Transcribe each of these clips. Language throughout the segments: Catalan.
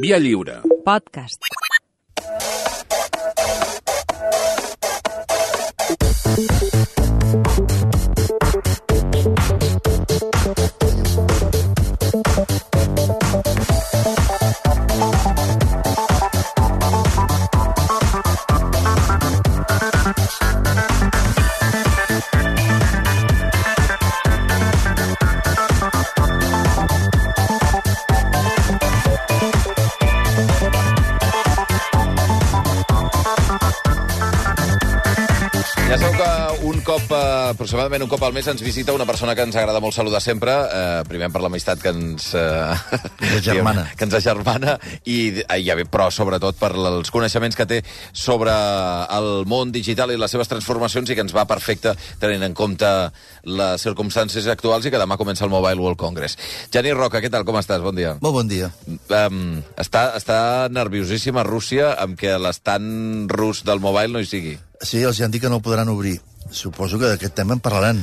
Via lliure. Podcast. Ja aproximadament un cop al mes, ens visita una persona que ens agrada molt saludar sempre, eh, primer per l'amistat que ens... Eh, ens agermana. que ens agermana, i, i ja bé, però sobretot per els coneixements que té sobre el món digital i les seves transformacions i que ens va perfecte tenint en compte les circumstàncies actuals i que demà comença el Mobile World Congress. Jani Roca, què tal? Com estàs? Bon dia. Molt bon dia. Um, està, està nerviosíssima Rússia amb que l'estant rus del Mobile no hi sigui. Sí, els han dit que no el podran obrir. Suposo que d'aquest tema en parlaran.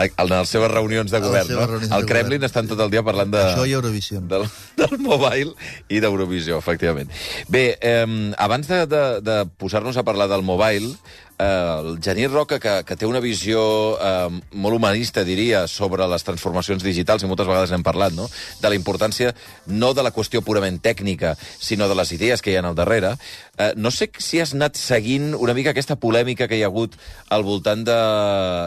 En les seves reunions de govern, no? reunions de Al Kremlin govern. estan tot el dia parlant de... Això i Eurovision. Del, del mobile i d'Eurovisió, efectivament. Bé, eh, abans de, de, de posar-nos a parlar del mobile, el Genís Roca, que, que té una visió eh, molt humanista, diria, sobre les transformacions digitals, i moltes vegades n'hem parlat, no? de la importància no de la qüestió purament tècnica, sinó de les idees que hi ha al darrere, eh, no sé si has anat seguint una mica aquesta polèmica que hi ha hagut al voltant de,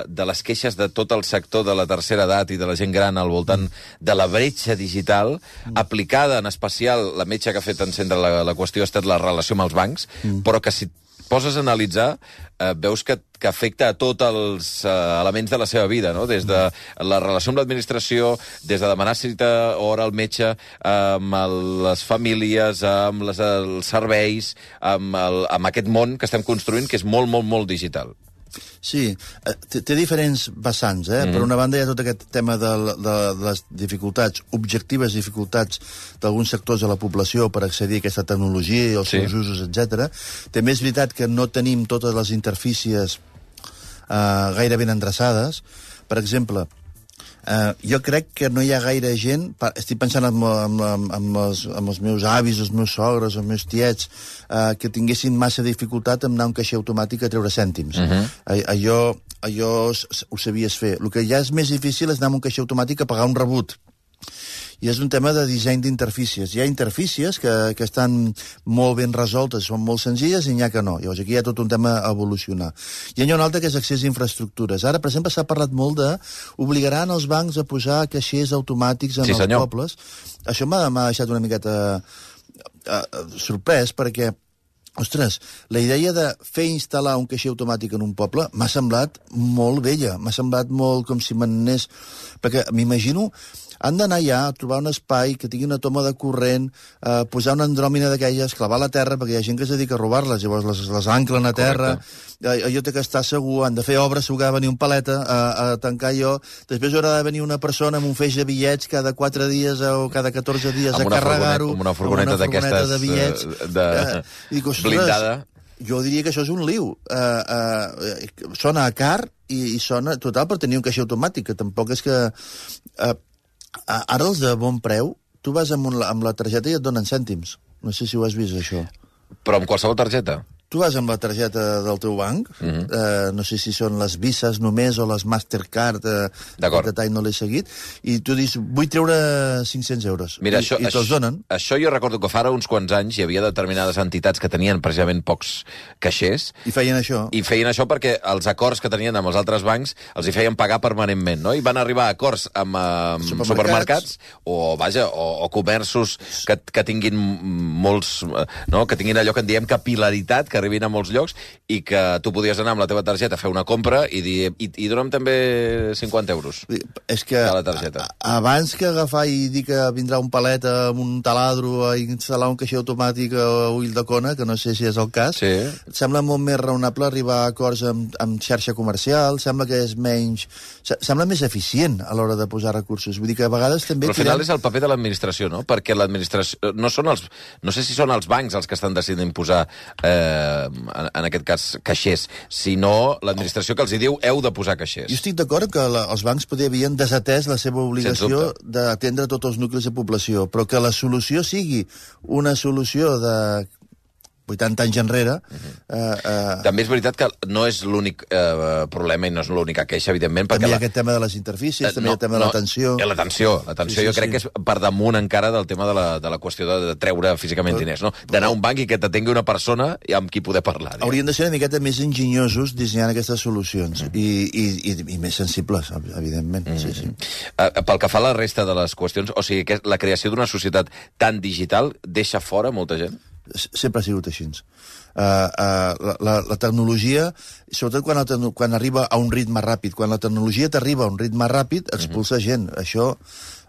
de les queixes de tot el sector de la tercera edat i de la gent gran al voltant de la bretxa digital, aplicada en especial, la metge que ha fet encendre la, la qüestió ha estat la relació amb els bancs, però que si poses a analitzar, eh, veus que, que afecta a tots els eh, elements de la seva vida, no? des de la relació amb l'administració, des de demanar cita hora al metge, amb el, les famílies, amb les, els serveis, amb, el, amb aquest món que estem construint, que és molt, molt, molt digital. Sí, eh, té, té diferents vessants. Eh? Mm -hmm. Per una banda hi ha tot aquest tema de, de, de les dificultats, objectives dificultats d'alguns sectors de la població per accedir a aquesta tecnologia i els sí. seus usos, etc. També és veritat que no tenim totes les interfícies eh, gaire ben endreçades. Per exemple, Uh, jo crec que no hi ha gaire gent, estic pensant en, en, en, els, en els meus avis, els meus sogres, els meus tiets, uh, que tinguessin massa dificultat en anar a un caixer automàtic a treure cèntims. Uh -huh. allò, allò ho sabies fer. El que ja és més difícil és anar a un caixer automàtic a pagar un rebut. I és un tema de disseny d'interfícies. Hi ha interfícies que, que estan molt ben resoltes, són molt senzilles, i n'hi ha que no. Llavors aquí hi ha tot un tema a evolucionar. I hi ha un altre que és accés a infraestructures. Ara, per exemple, s'ha parlat molt de obligaran els bancs a posar caixers automàtics en Sí, els senyor. pobles. Això m'ha deixat una miqueta eh, sorprès, perquè Ostres, la idea de fer instal·lar un caixer automàtic en un poble m'ha semblat molt vella, m'ha semblat molt com si m'anés... Perquè m'imagino, han d'anar allà a trobar un espai que tingui una toma de corrent, eh, posar una andròmina d'aquelles, clavar a la terra, perquè hi ha gent que es dedica a robar-les, llavors les, les anclen a terra, eh, allò té que estar segur, han de fer obres, segur que ha de venir un paleta a, a tancar allò, després haurà de venir una persona amb un feix de bitllets cada 4 dies o cada 14 dies Amb a carregar-ho, amb una furgoneta d'aquestes, de bitllets, eh, de- eh, dic, ostres, blindada. jo diria que això és un liu. Uh, uh, sona a car i, i sona total per tenir un caixer automàtic, que tampoc és que... Uh, ara els de bon preu, tu vas amb, un, amb la targeta i et donen cèntims. No sé si ho has vist, això. Però amb qualsevol targeta. Tu vas amb la targeta del teu banc, Mhm. -huh. eh, no sé si són les Visas només o les Mastercard, eh, aquest detall no l'he seguit, i tu dius, vull treure 500 euros. Mira, I, això, i te'ls donen. Això jo recordo que fa ara uns quants anys hi havia determinades entitats que tenien precisament pocs caixers I feien això. i feien això perquè els acords que tenien amb els altres bancs els hi feien pagar permanentment, no? I van arribar a acords amb, amb Supermercats. supermercats o, vaja, o, o comerços que, que tinguin molts... eh, No? Que tinguin allò que en diem capilaritat, que arribin a molts llocs i que tu podies anar amb la teva targeta a fer una compra i dir, i, i dona'm també 50 euros. És que De la targeta. a- abans que agafar i dir que vindrà un paleta amb un taladro a instal·lar un caixer automàtic a Ull de Cona, que no sé si és el cas, Sí. sembla molt més raonable arribar a acords amb, amb xarxa comercial, sembla que és menys... se- Sembla més eficient a l'hora de posar recursos. Vull dir que a vegades també... Però al final tirem- és el paper de l'administració, no? Perquè l'administració... No, són els, no sé si són els bancs els que estan decidint posar eh, en, en aquest cas, caixers, sinó l'administració que els hi diu heu de posar caixers. Jo estic d'acord que la, els bancs poder havien desatès la seva obligació d'atendre tots els nuclis de població, però que la solució sigui una solució de 80 anys enrere... Uh -huh. eh, eh... També és veritat que no és l'únic eh, problema i no és l'única queixa, evidentment, perquè... També hi ha la... aquest tema de les interfícies, eh, també no, hi ha el tema no, de l'atenció... Eh, l'atenció, l'atenció sí, sí, jo crec sí. que és per damunt encara del tema de la, de la qüestió de, de treure físicament però, diners, no? D'anar a un banc i que t'atengui una persona i amb qui poder parlar. Ja. Haurien de ser una miqueta més enginyosos dissenyant aquestes solucions uh -huh. i, i, i, i més sensibles, evidentment. Uh -huh. sí, sí. Uh, pel que fa a la resta de les qüestions, o sigui, que la creació d'una societat tan digital deixa fora molta gent? Sempre ha sigut així. Uh, uh, la, la tecnologia, sobretot quan, la, quan arriba a un ritme ràpid, quan la tecnologia t'arriba a un ritme ràpid, expulsa uh -huh. gent. Això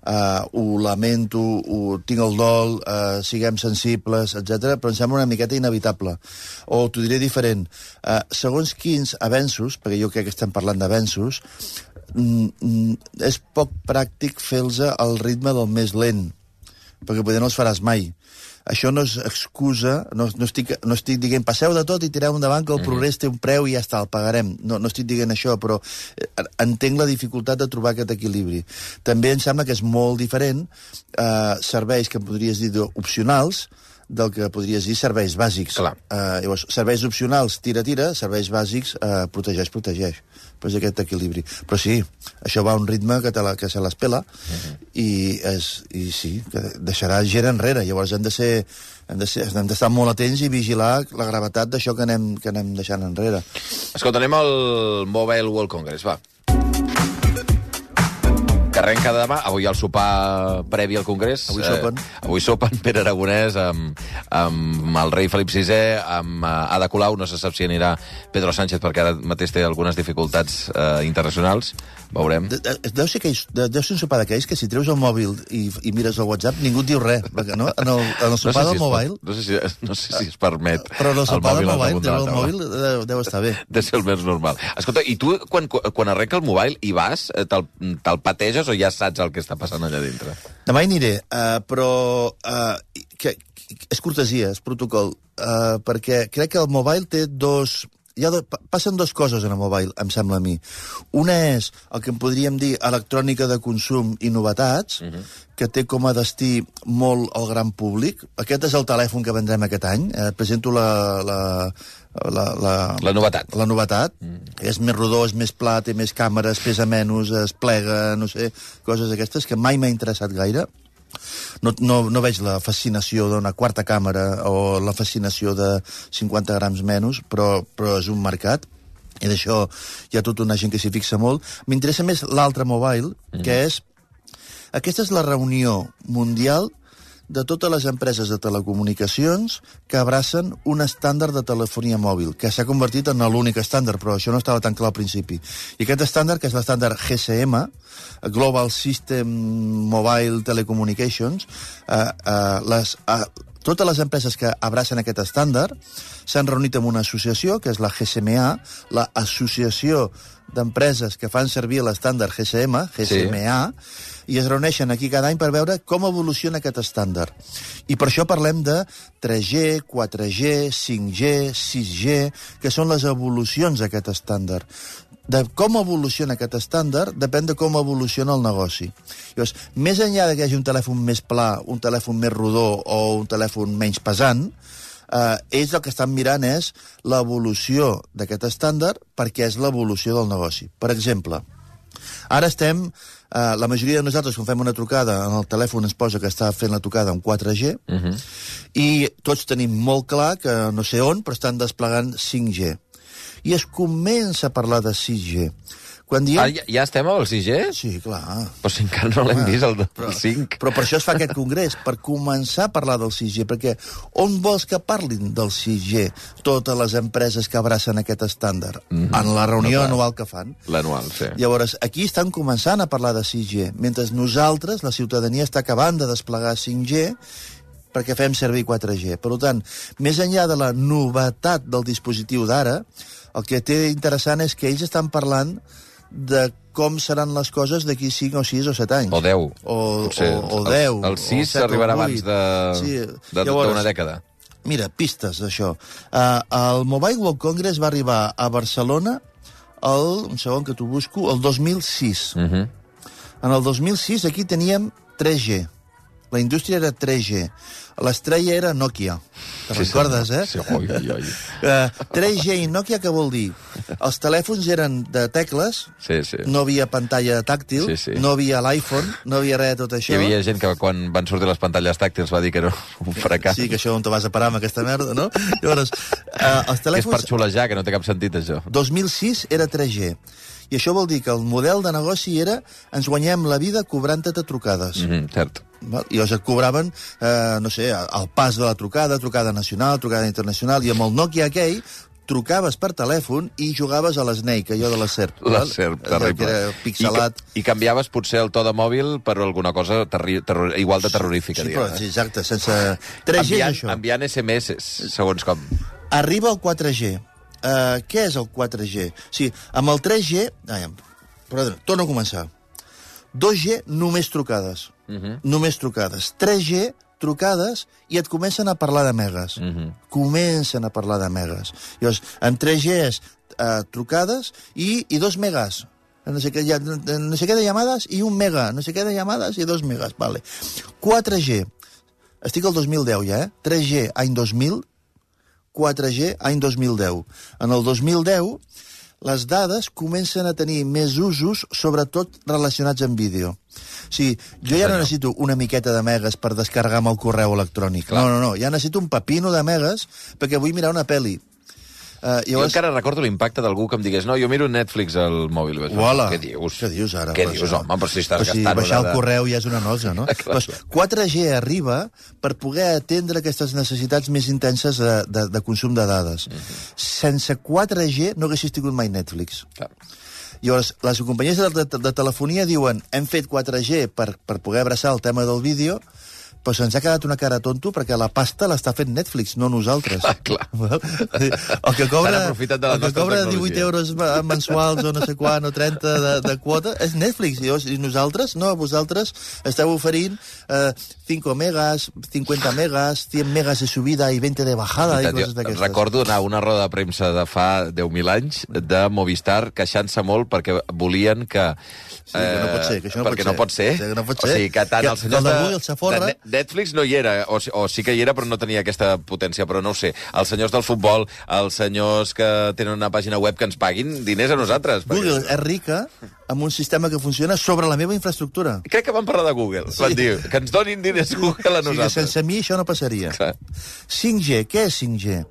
uh, ho lamento, ho tinc el dol, uh, siguem sensibles, etc. però em sembla una miqueta inevitable. O t'ho diré diferent. Uh, segons quins avenços, perquè jo crec que estem parlant d'avenços, mm, mm, és poc pràctic fer-los al ritme del més lent, perquè potser no els faràs mai això no és excusa, no, no, estic, no estic dient passeu de tot i tireu endavant que el mm progrés té un preu i ja està, el pagarem. No, no estic dient això, però eh, entenc la dificultat de trobar aquest equilibri. També em sembla que és molt diferent eh, serveis que podries dir opcionals, del que podries dir serveis bàsics. Clar. Uh, llavors, serveis opcionals, tira, tira, serveis bàsics, uh, protegeix, protegeix. Però és aquest equilibri. Però sí, això va a un ritme que, te la, que se l'espela uh. -huh. i, és, i sí, que deixarà gent enrere. Llavors hem de ser hem d'estar molt atents i vigilar la gravetat d'això que, anem, que anem deixant enrere. Escolta, anem al Mobile World Congress, va que arrenca demà. Avui el sopar previ al Congrés. Avui sopen. Eh, avui sopen Pere Aragonès amb, amb el rei Felip VI, amb uh, Ada Colau. No se sap si anirà Pedro Sánchez perquè ara mateix té algunes dificultats eh, internacionals. Veurem. De, de, deu, ser aquells, de, deu ser un sopar d'aquells que si treus el mòbil i, i mires el WhatsApp ningú et diu res, perquè no? En el, en el sopar no sé si del mòbil... no, sé si, no sé si es permet Però en el sopar del mòbil, el mòbil deu, deu estar bé. Deu ser el més normal. Escolta, i tu, quan, quan arrenca el mòbil i vas, eh, te'l te pateges o ja saps el que està passant allà dintre? Demà hi aniré, uh, però uh, que, és cortesia, és protocol, uh, perquè crec que el mòbil té dos hi ha de, passen dues coses en el mobile, em sembla a mi. Una és el que en podríem dir electrònica de consum i novetats, uh mhm. -huh. que té com a destí molt el gran públic. Aquest és el telèfon que vendrem aquest any. Eh, presento la, la, la, la, la novetat. La novetat. Mm. És més rodó, és més pla, té més càmeres, pesa menys, es plega, no sé, coses aquestes que mai m'ha interessat gaire no, no, no veig la fascinació d'una quarta càmera o la fascinació de 50 grams menys, però, però és un mercat i d'això hi ha tota una gent que s'hi fixa molt. M'interessa més l'altre mobile, mm. que és... Aquesta és la reunió mundial de totes les empreses de telecomunicacions que abracen un estàndard de telefonia mòbil, que s'ha convertit en l'únic estàndard, però això no estava tan clar al principi. I aquest estàndard, que és l'estàndard GSM, Global System Mobile Telecommunications, eh, eh, les, eh, totes les empreses que abracen aquest estàndard s'han reunit en una associació, que és la GSMA, la Associació d'Empreses que fan servir l'estàndard GSM, GSMA, sí i es reuneixen aquí cada any per veure com evoluciona aquest estàndard. I per això parlem de 3G, 4G, 5G, 6G, que són les evolucions d'aquest estàndard. De com evoluciona aquest estàndard depèn de com evoluciona el negoci. Llavors, més enllà de que hi hagi un telèfon més pla, un telèfon més rodó o un telèfon menys pesant, eh, ells el que estan mirant és l'evolució d'aquest estàndard perquè és l'evolució del negoci. Per exemple, ara estem Uh, la majoria de nosaltres, quan fem una trucada, en el telèfon ens posa que està fent la trucada en 4G, uh -huh. i tots tenim molt clar que no sé on, però estan desplegant 5G. I es comença a parlar de 6G. Quan diem... Ah, ja, ja estem al 6G? Sí, clar. Però si encara no l'hem vist, el, però, el 5. Però per això es fa aquest congrés, per començar a parlar del 6G, perquè on vols que parlin del 6G totes les empreses que abracen aquest estàndard? Mm -hmm. En la reunió no, anual que fan. L'anual, sí. Llavors, aquí estan començant a parlar de 6G, mentre nosaltres, la ciutadania, està acabant de desplegar 5G perquè fem servir 4G. Per tant, més enllà de la novetat del dispositiu d'ara, el que té interessant és que ells estan parlant de com seran les coses d'aquí 5 o 6 o 7 anys. O 10. O, Potser, o, o 10. El, el 6 o arribarà abans de, sí. de, Llavors, d'una dècada. mira, pistes d'això. Uh, el Mobile World Congress va arribar a Barcelona el, un segon que t'ho busco, el 2006. Uh -huh. En el 2006 aquí teníem 3G. La indústria era 3G. L'estrella era Nokia. Te Sí, recordes, sí, eh? sí, oi, oi. Uh, 3G i Nokia què vol dir? Els telèfons eren de tecles, Sí, sí. no havia pantalla tàctil, Sí, sí. no havia l'iPhone, no havia res de tot això. Hi havia gent que quan van sortir les pantalles tàctils va dir que era un fracàs. Sí, que això on te vas a parar amb aquesta merda, no? Llavors, uh, els Que és per telèfons... xulejar, que no té cap sentit, això. 2006 era 3G. I això vol dir que el model de negoci era ens guanyem la vida cobrant-te trucades. Mm -hmm, cert. Val? I llavors et cobraven, eh, no sé, el pas de la trucada, trucada nacional, trucada internacional, i amb el Nokia aquell trucaves per telèfon i jugaves a l'Snake, allò de la serp. La val? serp, terrible. Que era pixelat. I, I canviaves potser el to de mòbil per alguna cosa terri terror, igual de terrorífica, Sí, diguem. però, sí, exacte, sense... 3G és enviant, això. enviant SMS, segons com. Arriba el 4G. Uh, què és el 4G? Sí, amb el 3G... Ai, perdona, torno a començar. 2G, només trucades. Uh Mhm. -huh. Només trucades. 3G, trucades, i et comencen a parlar de megas. Uh Mhm. -huh. Comencen a parlar de megas. Llavors, en 3G és uh, trucades i, i dos megas. No sé, què, no sé què de llamades i un mega. No sé què de llamades i dos megas. Vale. 4G. Estic al 2010 ja, eh? 3G, any 2000, 4G, any 2010. En el 2010, les dades comencen a tenir més usos, sobretot relacionats amb vídeo. O sigui, jo ja no necessito una miqueta de megas per descarregar amb el correu electrònic. Clar. No, no, no, ja necessito un pepino de megas perquè vull mirar una pel·li. Uh, Jo encara recordo l'impacte d'algú que em digués no, jo miro Netflix al mòbil. Uala. Què dius? Què dius ara? Què dius, home? Però si estàs Però si gastant... baixar el correu ja és una nosa, no? Clar. doncs 4G arriba per poder atendre aquestes necessitats més intenses de, de, de consum de dades. Sense 4G no haguessis tingut mai Netflix. Clar. Llavors, les companyies de, de, de telefonia diuen hem fet 4G per, per poder abraçar el tema del vídeo, però se'ns ha quedat una cara tonto perquè la pasta l'està fent Netflix, no nosaltres. Ah, clar. El que cobra, de la el que cobra tecnologia. 18 euros mensuals o no sé quan, o 30 de, de quota, és Netflix. I, llavors, I nosaltres, no, vosaltres esteu oferint eh, 5 megas, 50 megas, 100 megas de subida i 20 de bajada i, coses d'aquestes. Recordo anar a una roda de premsa de fa 10.000 anys de Movistar queixant-se molt perquè volien que... Sí, que no pot ser, que això no perquè pot no pot ser. ser. Sí, que no pot O ser. sigui, que tant Que- els que senyors el de de, de Netflix no hi era, o, o sí que hi era, però no tenia aquesta potència, però no ho sé. Els senyors del futbol, els senyors que tenen una pàgina web que ens paguin diners a nosaltres. perquè- Google és rica amb un sistema que funciona sobre la meva infraestructura. Crec que van parlar de Google. Sí. Van dir que ens donin diners Google a nosaltres. sense mi això no passaria. Clar. 5G, què és 5G?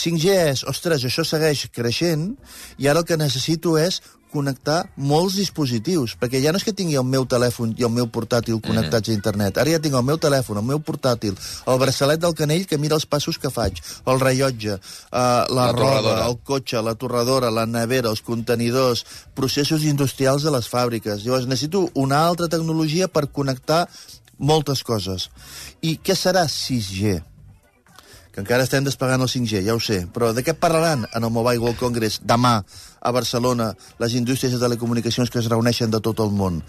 5G és, ostres, això segueix creixent i ara el que necessito és connectar molts dispositius, perquè ja no és que tingui el meu telèfon i el meu portàtil connectats a internet, ara ja tinc el meu telèfon, el meu portàtil, el braçalet del canell que mira els passos que faig, el rellotge, uh, la, La roba, torradora. el cotxe, la torradora, la nevera, els contenidors, processos industrials de les fàbriques. Llavors necessito una altra tecnologia per connectar moltes coses. I què serà 6G? Que encara estem desplegant el 5G, ja ho sé, però de què parlaran en el Mobile World Congress demà a Barcelona les indústries de telecomunicacions que es reuneixen de tot el món?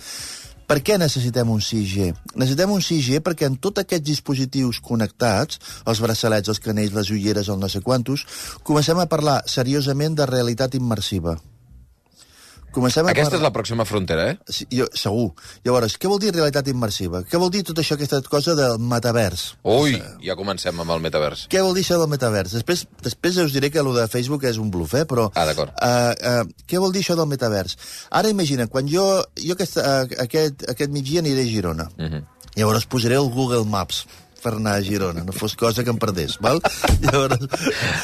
Per què necessitem un 6G? Necessitem un 6G perquè en tots aquests dispositius connectats, els braçalets, els canells, les ulleres, el no sé quantos, comencem a parlar seriosament de realitat immersiva. Comencem a Aquesta és parlar... la pròxima frontera, eh? Sí, jo, segur. Llavors, què vol dir realitat immersiva? Què vol dir tot això, aquesta cosa del metavers? Ui, ja comencem amb el metavers. Què vol dir això del metavers? Després, després us diré que el de Facebook és un bluff, eh? però... Ah, d'acord. Uh, uh, què vol dir això del metavers? Ara imagina, quan jo, jo aquest, uh, aquest, aquest migdia aniré a Girona. Uh Mhm. -huh. Llavors posaré el Google Maps per anar a Girona, no fos cosa que em perdés, val? Llavors,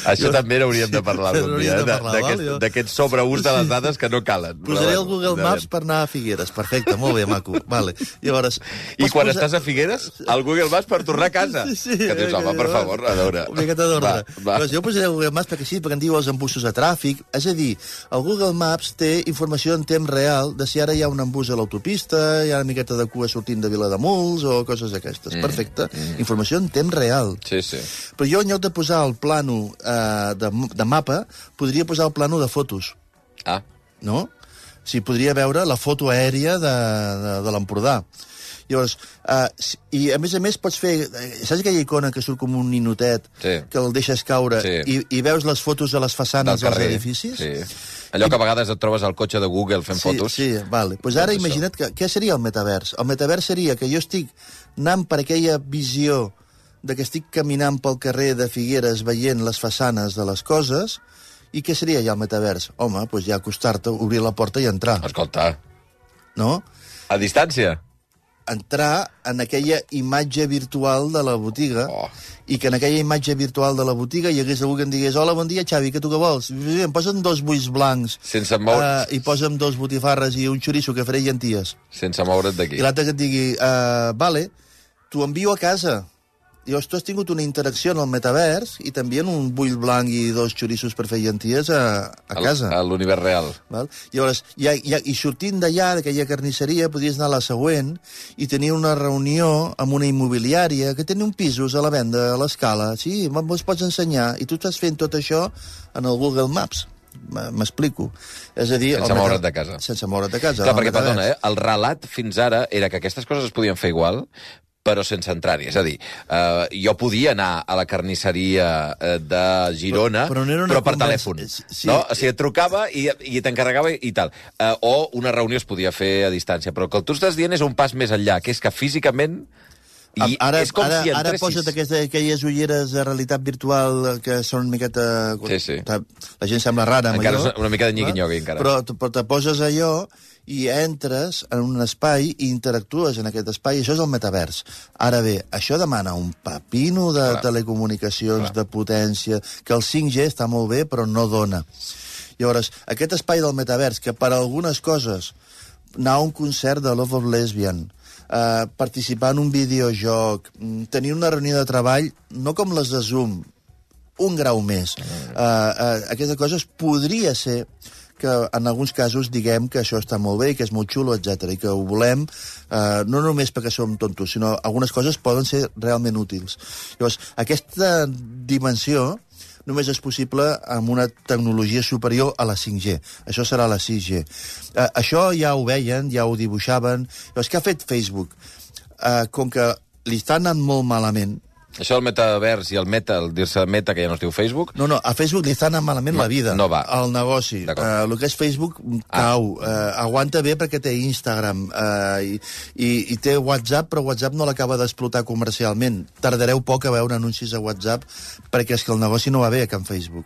Això també n'hauríem de parlar algun dia, val? d'aquest Jo- sobreús de les dades que no calen. Posaré Però el Google Maps per anar a Figueres. Perfecte, molt bé, maco. Vale. Llavors, I quan posar- estàs a Figueres, el Google Maps per tornar a casa. Sí, sí. Que dius, home, per favor, a veure. Una miqueta d'ordre. Doncs jo posaré el Google Maps perquè sí, perquè em diu els embussos de tràfic. És a dir, el Google Maps té informació en temps real de si ara hi ha un embús a l'autopista, hi ha una miqueta de cua sortint de Vilademuls o coses d'aquestes. Mm. Perfecte. Mm. Informació en temps real. Sí, sí. Però jo, en lloc de posar el plano eh, de, de mapa, podria posar el plano de fotos Ah, no? O sigui, podria veure la foto aèria de, de, de l'Empordà. Llavors, uh, i a més a més pots fer... eh, Saps aquella icona que surt com un ninotet, Sí. que el deixes caure Sí. i, i veus les fotos de les façanes Del dels carrer. edificis? Sí. Allò que a vegades et trobes al cotxe de Google fent sí, fotos. Sí, vale. Pues ara Doncs imagina't que, què seria el metavers. El metavers seria que jo estic anant per aquella visió de que estic caminant pel carrer de Figueres veient les façanes de les coses, i què seria ja el metavers? Home, doncs ja acostar-te, obrir la porta i entrar, Escolta, no? a distància. Entrar en aquella imatge virtual de la botiga Oh. i que en aquella imatge virtual de la botiga hi hagués algú que em digués hola, bon dia, Xavi, què tu què vols? Em posen dos buits blancs Sense moure- eh, i posa'm dos botifarres i un xoriço que faré llenties. Sense moure't d'aquí. I l'altre que et digui, uh, vale, t'ho envio a casa. Llavors tu has tingut una interacció en el metavers i t'envien un bull blanc i dos xorissos per fer llenties a, a casa. A l'univers real. Val? Llavors, ja, ja, i sortint d'allà, d'aquella carnisseria, podries anar a la següent i tenir una reunió amb una immobiliària que tenia un pisos a la venda a l'escala. Sí, me'ls pots ensenyar. I tu estàs fent tot això en el Google Maps. M'explico. És a dir... Sense moure't de casa. Sense moure't de casa. Clar, perquè, perdona, eh, el relat fins ara era que aquestes coses es podien fer igual, però sense entrar-hi. És a dir, eh, jo podia anar a la carnisseria eh, de Girona, Però- però no però per conversa- telèfon. sí. No? O sigui, et trucava i, i t'encarregava i tal. Eh, o una reunió es podia fer a distància. Però el que tu estàs dient és un pas més enllà, que és que físicament... I ara, és com ara, si ara posa't aquestes, aquelles ulleres de realitat virtual que són una miqueta... Sí, sí. La gent sembla rara amb Encara allò. és una mica de nyigui-nyogui, encara. Però, però te poses allò i entres en un espai i interactues en aquest espai, això és el metavers. Ara bé, això demana un papino de Clar. telecomunicacions, de potència, que el 5G està molt bé, però no dona. Llavors, aquest espai del metavers, que per algunes coses anar a un concert de Love of Lesbian, eh, participar en un videojoc, mm, tenir una reunió de treball, no com les de Zoom, un grau més. Uh, uh, aquestes coses podria ser que en alguns casos diguem que això està molt bé, i que és molt xulo, etc i que ho volem, uh, no només perquè som tontos, sinó algunes coses poden ser realment útils. Llavors, aquesta dimensió només és possible amb una tecnologia superior a la 5G. Això serà la 6G. Uh, això ja ho veien, ja ho dibuixaven. Llavors, què ha fet Facebook? Uh, com que li està anant molt malament, Això del metavers i el meta, el dir-se meta, que ja no es diu Facebook, No, no, a Facebook li està anant malament No, la vida. no va. El negoci. Uh, el que és Facebook cau. Uh, aguanta bé perquè té Instagram uh, i, i, i té WhatsApp, però WhatsApp no l'acaba d'explotar comercialment. Tardareu poc a veure anuncis a WhatsApp perquè és que el negoci no va bé que en Facebook.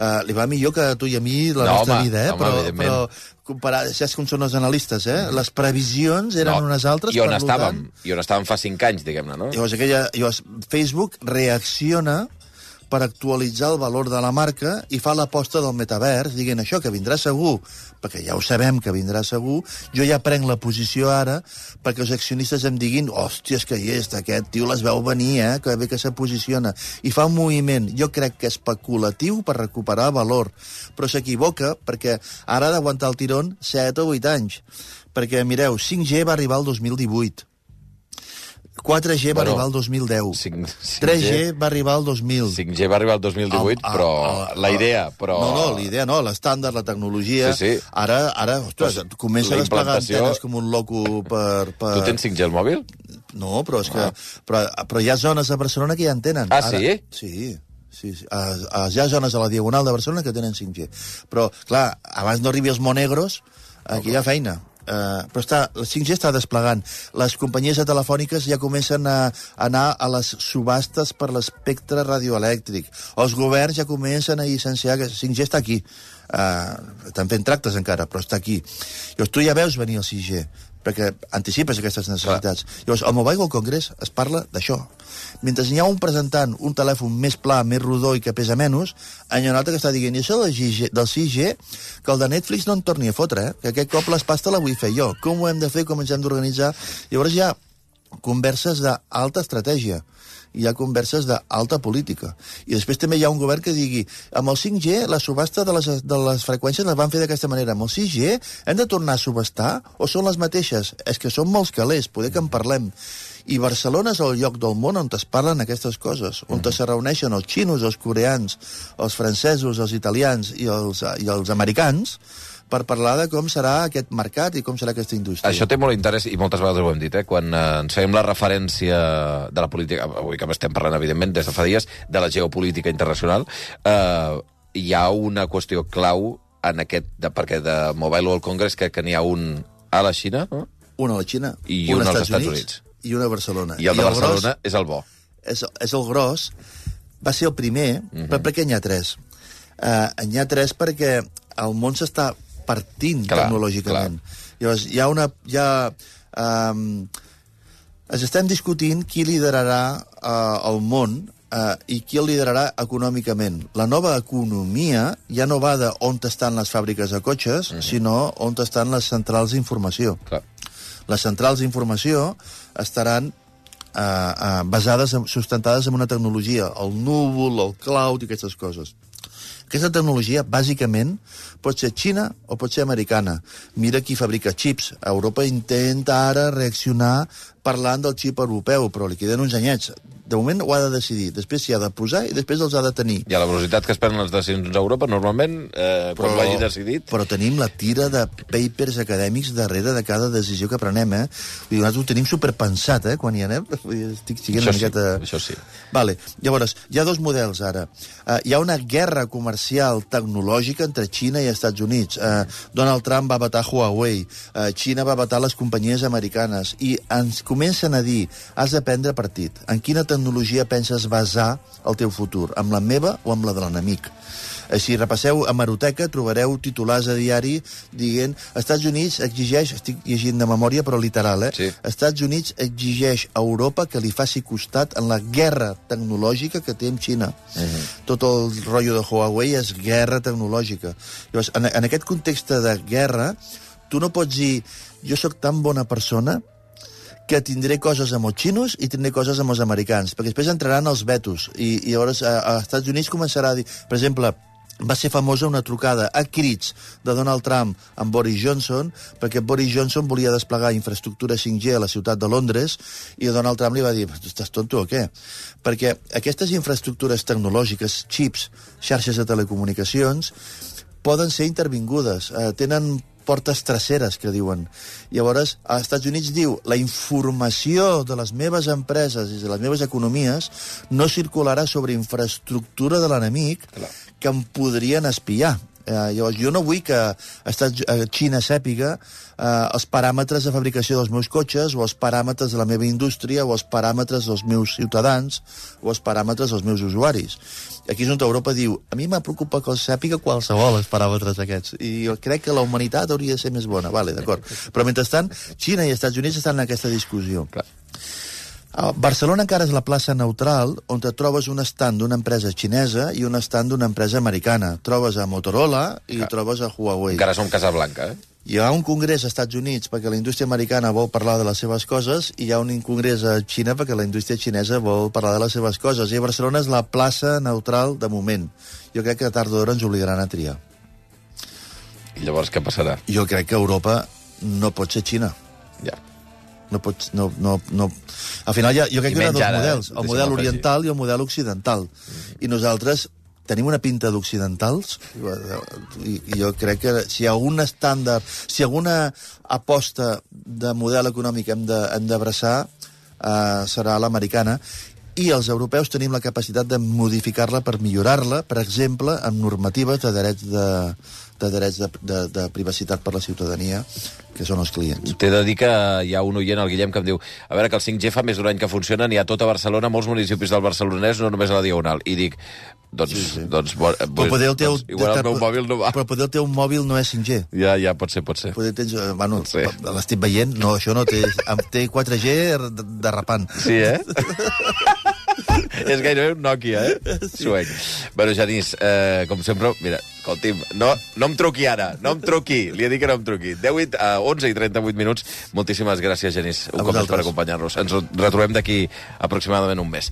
Uh, li va millor que a tu i a mi la No, nostra home, vida, eh? home, però, però comparar, saps com són els analistes, eh? Les previsions eren no. unes altres, I on estàvem? tant- I on estàvem fa cinc anys, diguem-ne, no? Llavors, aquella, llavors, Facebook reacciona per actualitzar el valor de la marca i fa l'aposta del metavers, dient això, que vindrà segur, perquè ja ho sabem que vindrà segur, jo ja prenc la posició ara perquè els accionistes em diguin hòstia, és que hi és, aquest tio les veu venir, eh? que bé que se posiciona. I fa un moviment, jo crec que especulatiu per recuperar valor, però s'equivoca perquè ara ha d'aguantar el tirón 7 o 8 anys. Perquè, mireu, 5G va arribar al 2018. 4G va Bueno, arribar al 2010. 5, 3G va arribar al 2000. 5G va arribar al 2018, Ah, però ah, la ah, idea, però... No, no, la idea no, l'estàndard, la tecnologia... Sí, sí. Ara, ara ostres, Pues, comença a desplegar antenes com un loco per... per... Tu tens 5G al mòbil? No, però és que... Però, però hi ha zones a Barcelona que ja en tenen. Ah, Ara, sí? Sí, sí, sí. A, a, hi ha zones a la Diagonal de Barcelona que tenen 5G. Però, clar, abans no arribi els monegros, aquí hi ha feina. Uh, però està, el 5G està desplegant. Les companyies de telefòniques ja comencen a, a anar a les subhastes per l'espectre radioelèctric. Els governs ja comencen a llicenciar que 5G està aquí. Uh, estan fent tractes encara, però està aquí. Llavors tu ja veus venir el 6G perquè anticipes aquestes necessitats. Clar. Llavors, al Mobile World Congress es parla d'això. Mentre hi ha un presentant un telèfon més pla, més rodó i que pesa menys, hi ha un altre que està dient, i això del, 6G, del 6G, que el de Netflix no en torni a fotre, eh? que aquest cop l'espasta la vull fer jo. Com ho hem de fer, com ens hem d'organitzar? Llavors hi ha converses d'alta estratègia hi ha converses d'alta política. I després també hi ha un govern que digui amb el 5G la subhasta de les, de les freqüències les van fer d'aquesta manera. Amb el 6G hem de tornar a subhastar o són les mateixes? És que són molts calés, poder que en parlem. I Barcelona és el lloc del món on es parlen aquestes coses, on se reuneixen els xinos, els coreans, els francesos, els italians i els, i els americans per parlar de com serà aquest mercat i com serà aquesta indústria. Això té molt interès, i moltes vegades ho hem dit, eh? quan eh, ens fem la referència de la política, avui que estem parlant, evidentment, des de fa dies, de la geopolítica internacional, eh, hi ha una qüestió clau en aquest, de, perquè de Mobile World Congress, que, que n'hi ha un a la Xina, no? Un a la Xina, I un un als als Estats Units, Units. i un a Barcelona. i el de gros Barcelona és el bo. és, és el gros, va ser el primer, Mhm. però per què n'hi ha tres? Uh, n'hi ha tres perquè el món s'està partint Clar, tecnològicament. Llavors, hi ha una... Hi ha, um, es estem discutint qui liderarà uh, el món uh, i qui el liderarà econòmicament. La nova economia ja no va de on estan les fàbriques de cotxes, sinó on estan les centrals d'informació. Clar. Les centrals d'informació estaran eh, eh, basades, en, sustentades en una tecnologia, el núvol, el cloud i aquestes coses. Aquesta tecnologia, bàsicament, pot ser xina o pot ser americana. Mira qui fabrica xips. Europa intenta ara reaccionar parlant del xip europeu, però li queden uns anyets. De moment ho ha de decidir, després s'hi ha de posar i després els ha de tenir. I a la velocitat que es prenen les decisions a Europa, normalment, eh, quan ho hagi decidit... Però tenim la tira de papers acadèmics darrere de cada decisió que prenem, eh? Vull dir, nosaltres ho tenim superpensat, eh, quan hi anem. Estic siguent Això una sí, miqueta... això sí. Vale. Llavors, hi ha dos models ara. Uh, hi ha una guerra comercial tecnològica entre Xina i Estats Units. Uh, Donald Trump va vetar Huawei, uh, Xina va vetar les companyies americanes, i ens comencen a dir, has de prendre partit. En quina tecnologia penses basar el teu futur? Amb la meva o amb la de l'enemic? Si repasseu a Maroteca trobareu titulars a diari dient Estats Units exigeix, estic llegint de memòria però literal, eh? Sí. Estats Units exigeix a Europa que li faci costat en la guerra tecnològica que té amb Xina. Uh -huh. Tot el rotllo de Huawei és guerra tecnològica. Llavors, en, en aquest context de guerra, tu no pots dir jo sóc tan bona persona que tindré coses amb els xinos i tindré coses amb els americans, perquè després entraran els vetos, i, i llavors a, a Estats Units començarà a dir... Per exemple, va ser famosa una trucada a crits de Donald Trump amb Boris Johnson, perquè Boris Johnson volia desplegar infraestructura 5G a la ciutat de Londres, i Donald Trump li va dir, estàs tonto o què? Perquè aquestes infraestructures tecnològiques, xips, xarxes de telecomunicacions, poden ser intervingudes, eh, tenen portes traceres, que diuen. Llavors, als Estats Units diu la informació de les meves empreses i de les meves economies no circularà sobre infraestructura de l'enemic que em podrien espiar. Eh, llavors, jo no vull que Estats, Xina sàpiga eh, els paràmetres de fabricació dels meus cotxes, o els paràmetres de la meva indústria, o els paràmetres dels meus ciutadans, o els paràmetres dels meus usuaris. Aquí és on Europa diu, a mi m'ha preocupat que els sàpiga qualsevol els paràmetres aquests, i jo crec que la humanitat hauria de ser més bona. Vale, d'acord. Però mentrestant, Xina i Estats Units estan en aquesta discussió. Clar. Barcelona encara és la plaça neutral on te trobes un stand d'una empresa xinesa i un stand d'una empresa americana. Trobes a Motorola i Clar. trobes a Huawei. Encara som Casablanca, eh? Hi ha un congrés als Estats Units perquè la indústria americana vol parlar de les seves coses i hi ha un congrés a Xina perquè la indústria xinesa vol parlar de les seves coses. I Barcelona és la plaça neutral de moment. Jo crec que tard o d'hora ens obligaran a triar. I llavors què passarà? Jo crec que Europa no pot ser Xina. Ja. No pots, no, no, no... Al final ja, jo crec I que hi ha dos ara, eh? models, el model oriental i el model occidental. I nosaltres tenim una pinta d'occidentals i, i jo crec que si hi ha algun estàndard, si alguna aposta de model econòmic hem d'abraçar eh, serà l'americana i els europeus tenim la capacitat de modificar-la per millorar-la, per exemple, amb normatives de drets de, de drets de, de, de privacitat per la ciutadania, que són els clients. T'he de dir que hi ha un oient, el Guillem, que em diu a veure, que el 5G fa més d'un any que funciona, n'hi ha a tota Barcelona, molts municipis del Barcelonès, no només a la Diagonal. I dic, doncs, sí, sí. doncs, bo, Però poder el teu, doncs igual el meu mòbil no va. Però poder el teu mòbil no és 5G. Ja, ja, pot ser, pot ser. Poder tens, eh, bueno, No sé. l'estic veient, no, això no té, té 4G de- derrapant. Sí, eh? és gairebé un Nokia, eh? Suec. Bueno, Genís, eh, com sempre, mira, escolti'm, no, no em truqui ara, no em truqui, li he dit que no em truqui. 10 i, uh, 11 i 38 minuts. Moltíssimes gràcies, Genís, un A cop més per acompanyar-nos. Ens retrobem d'aquí aproximadament un mes.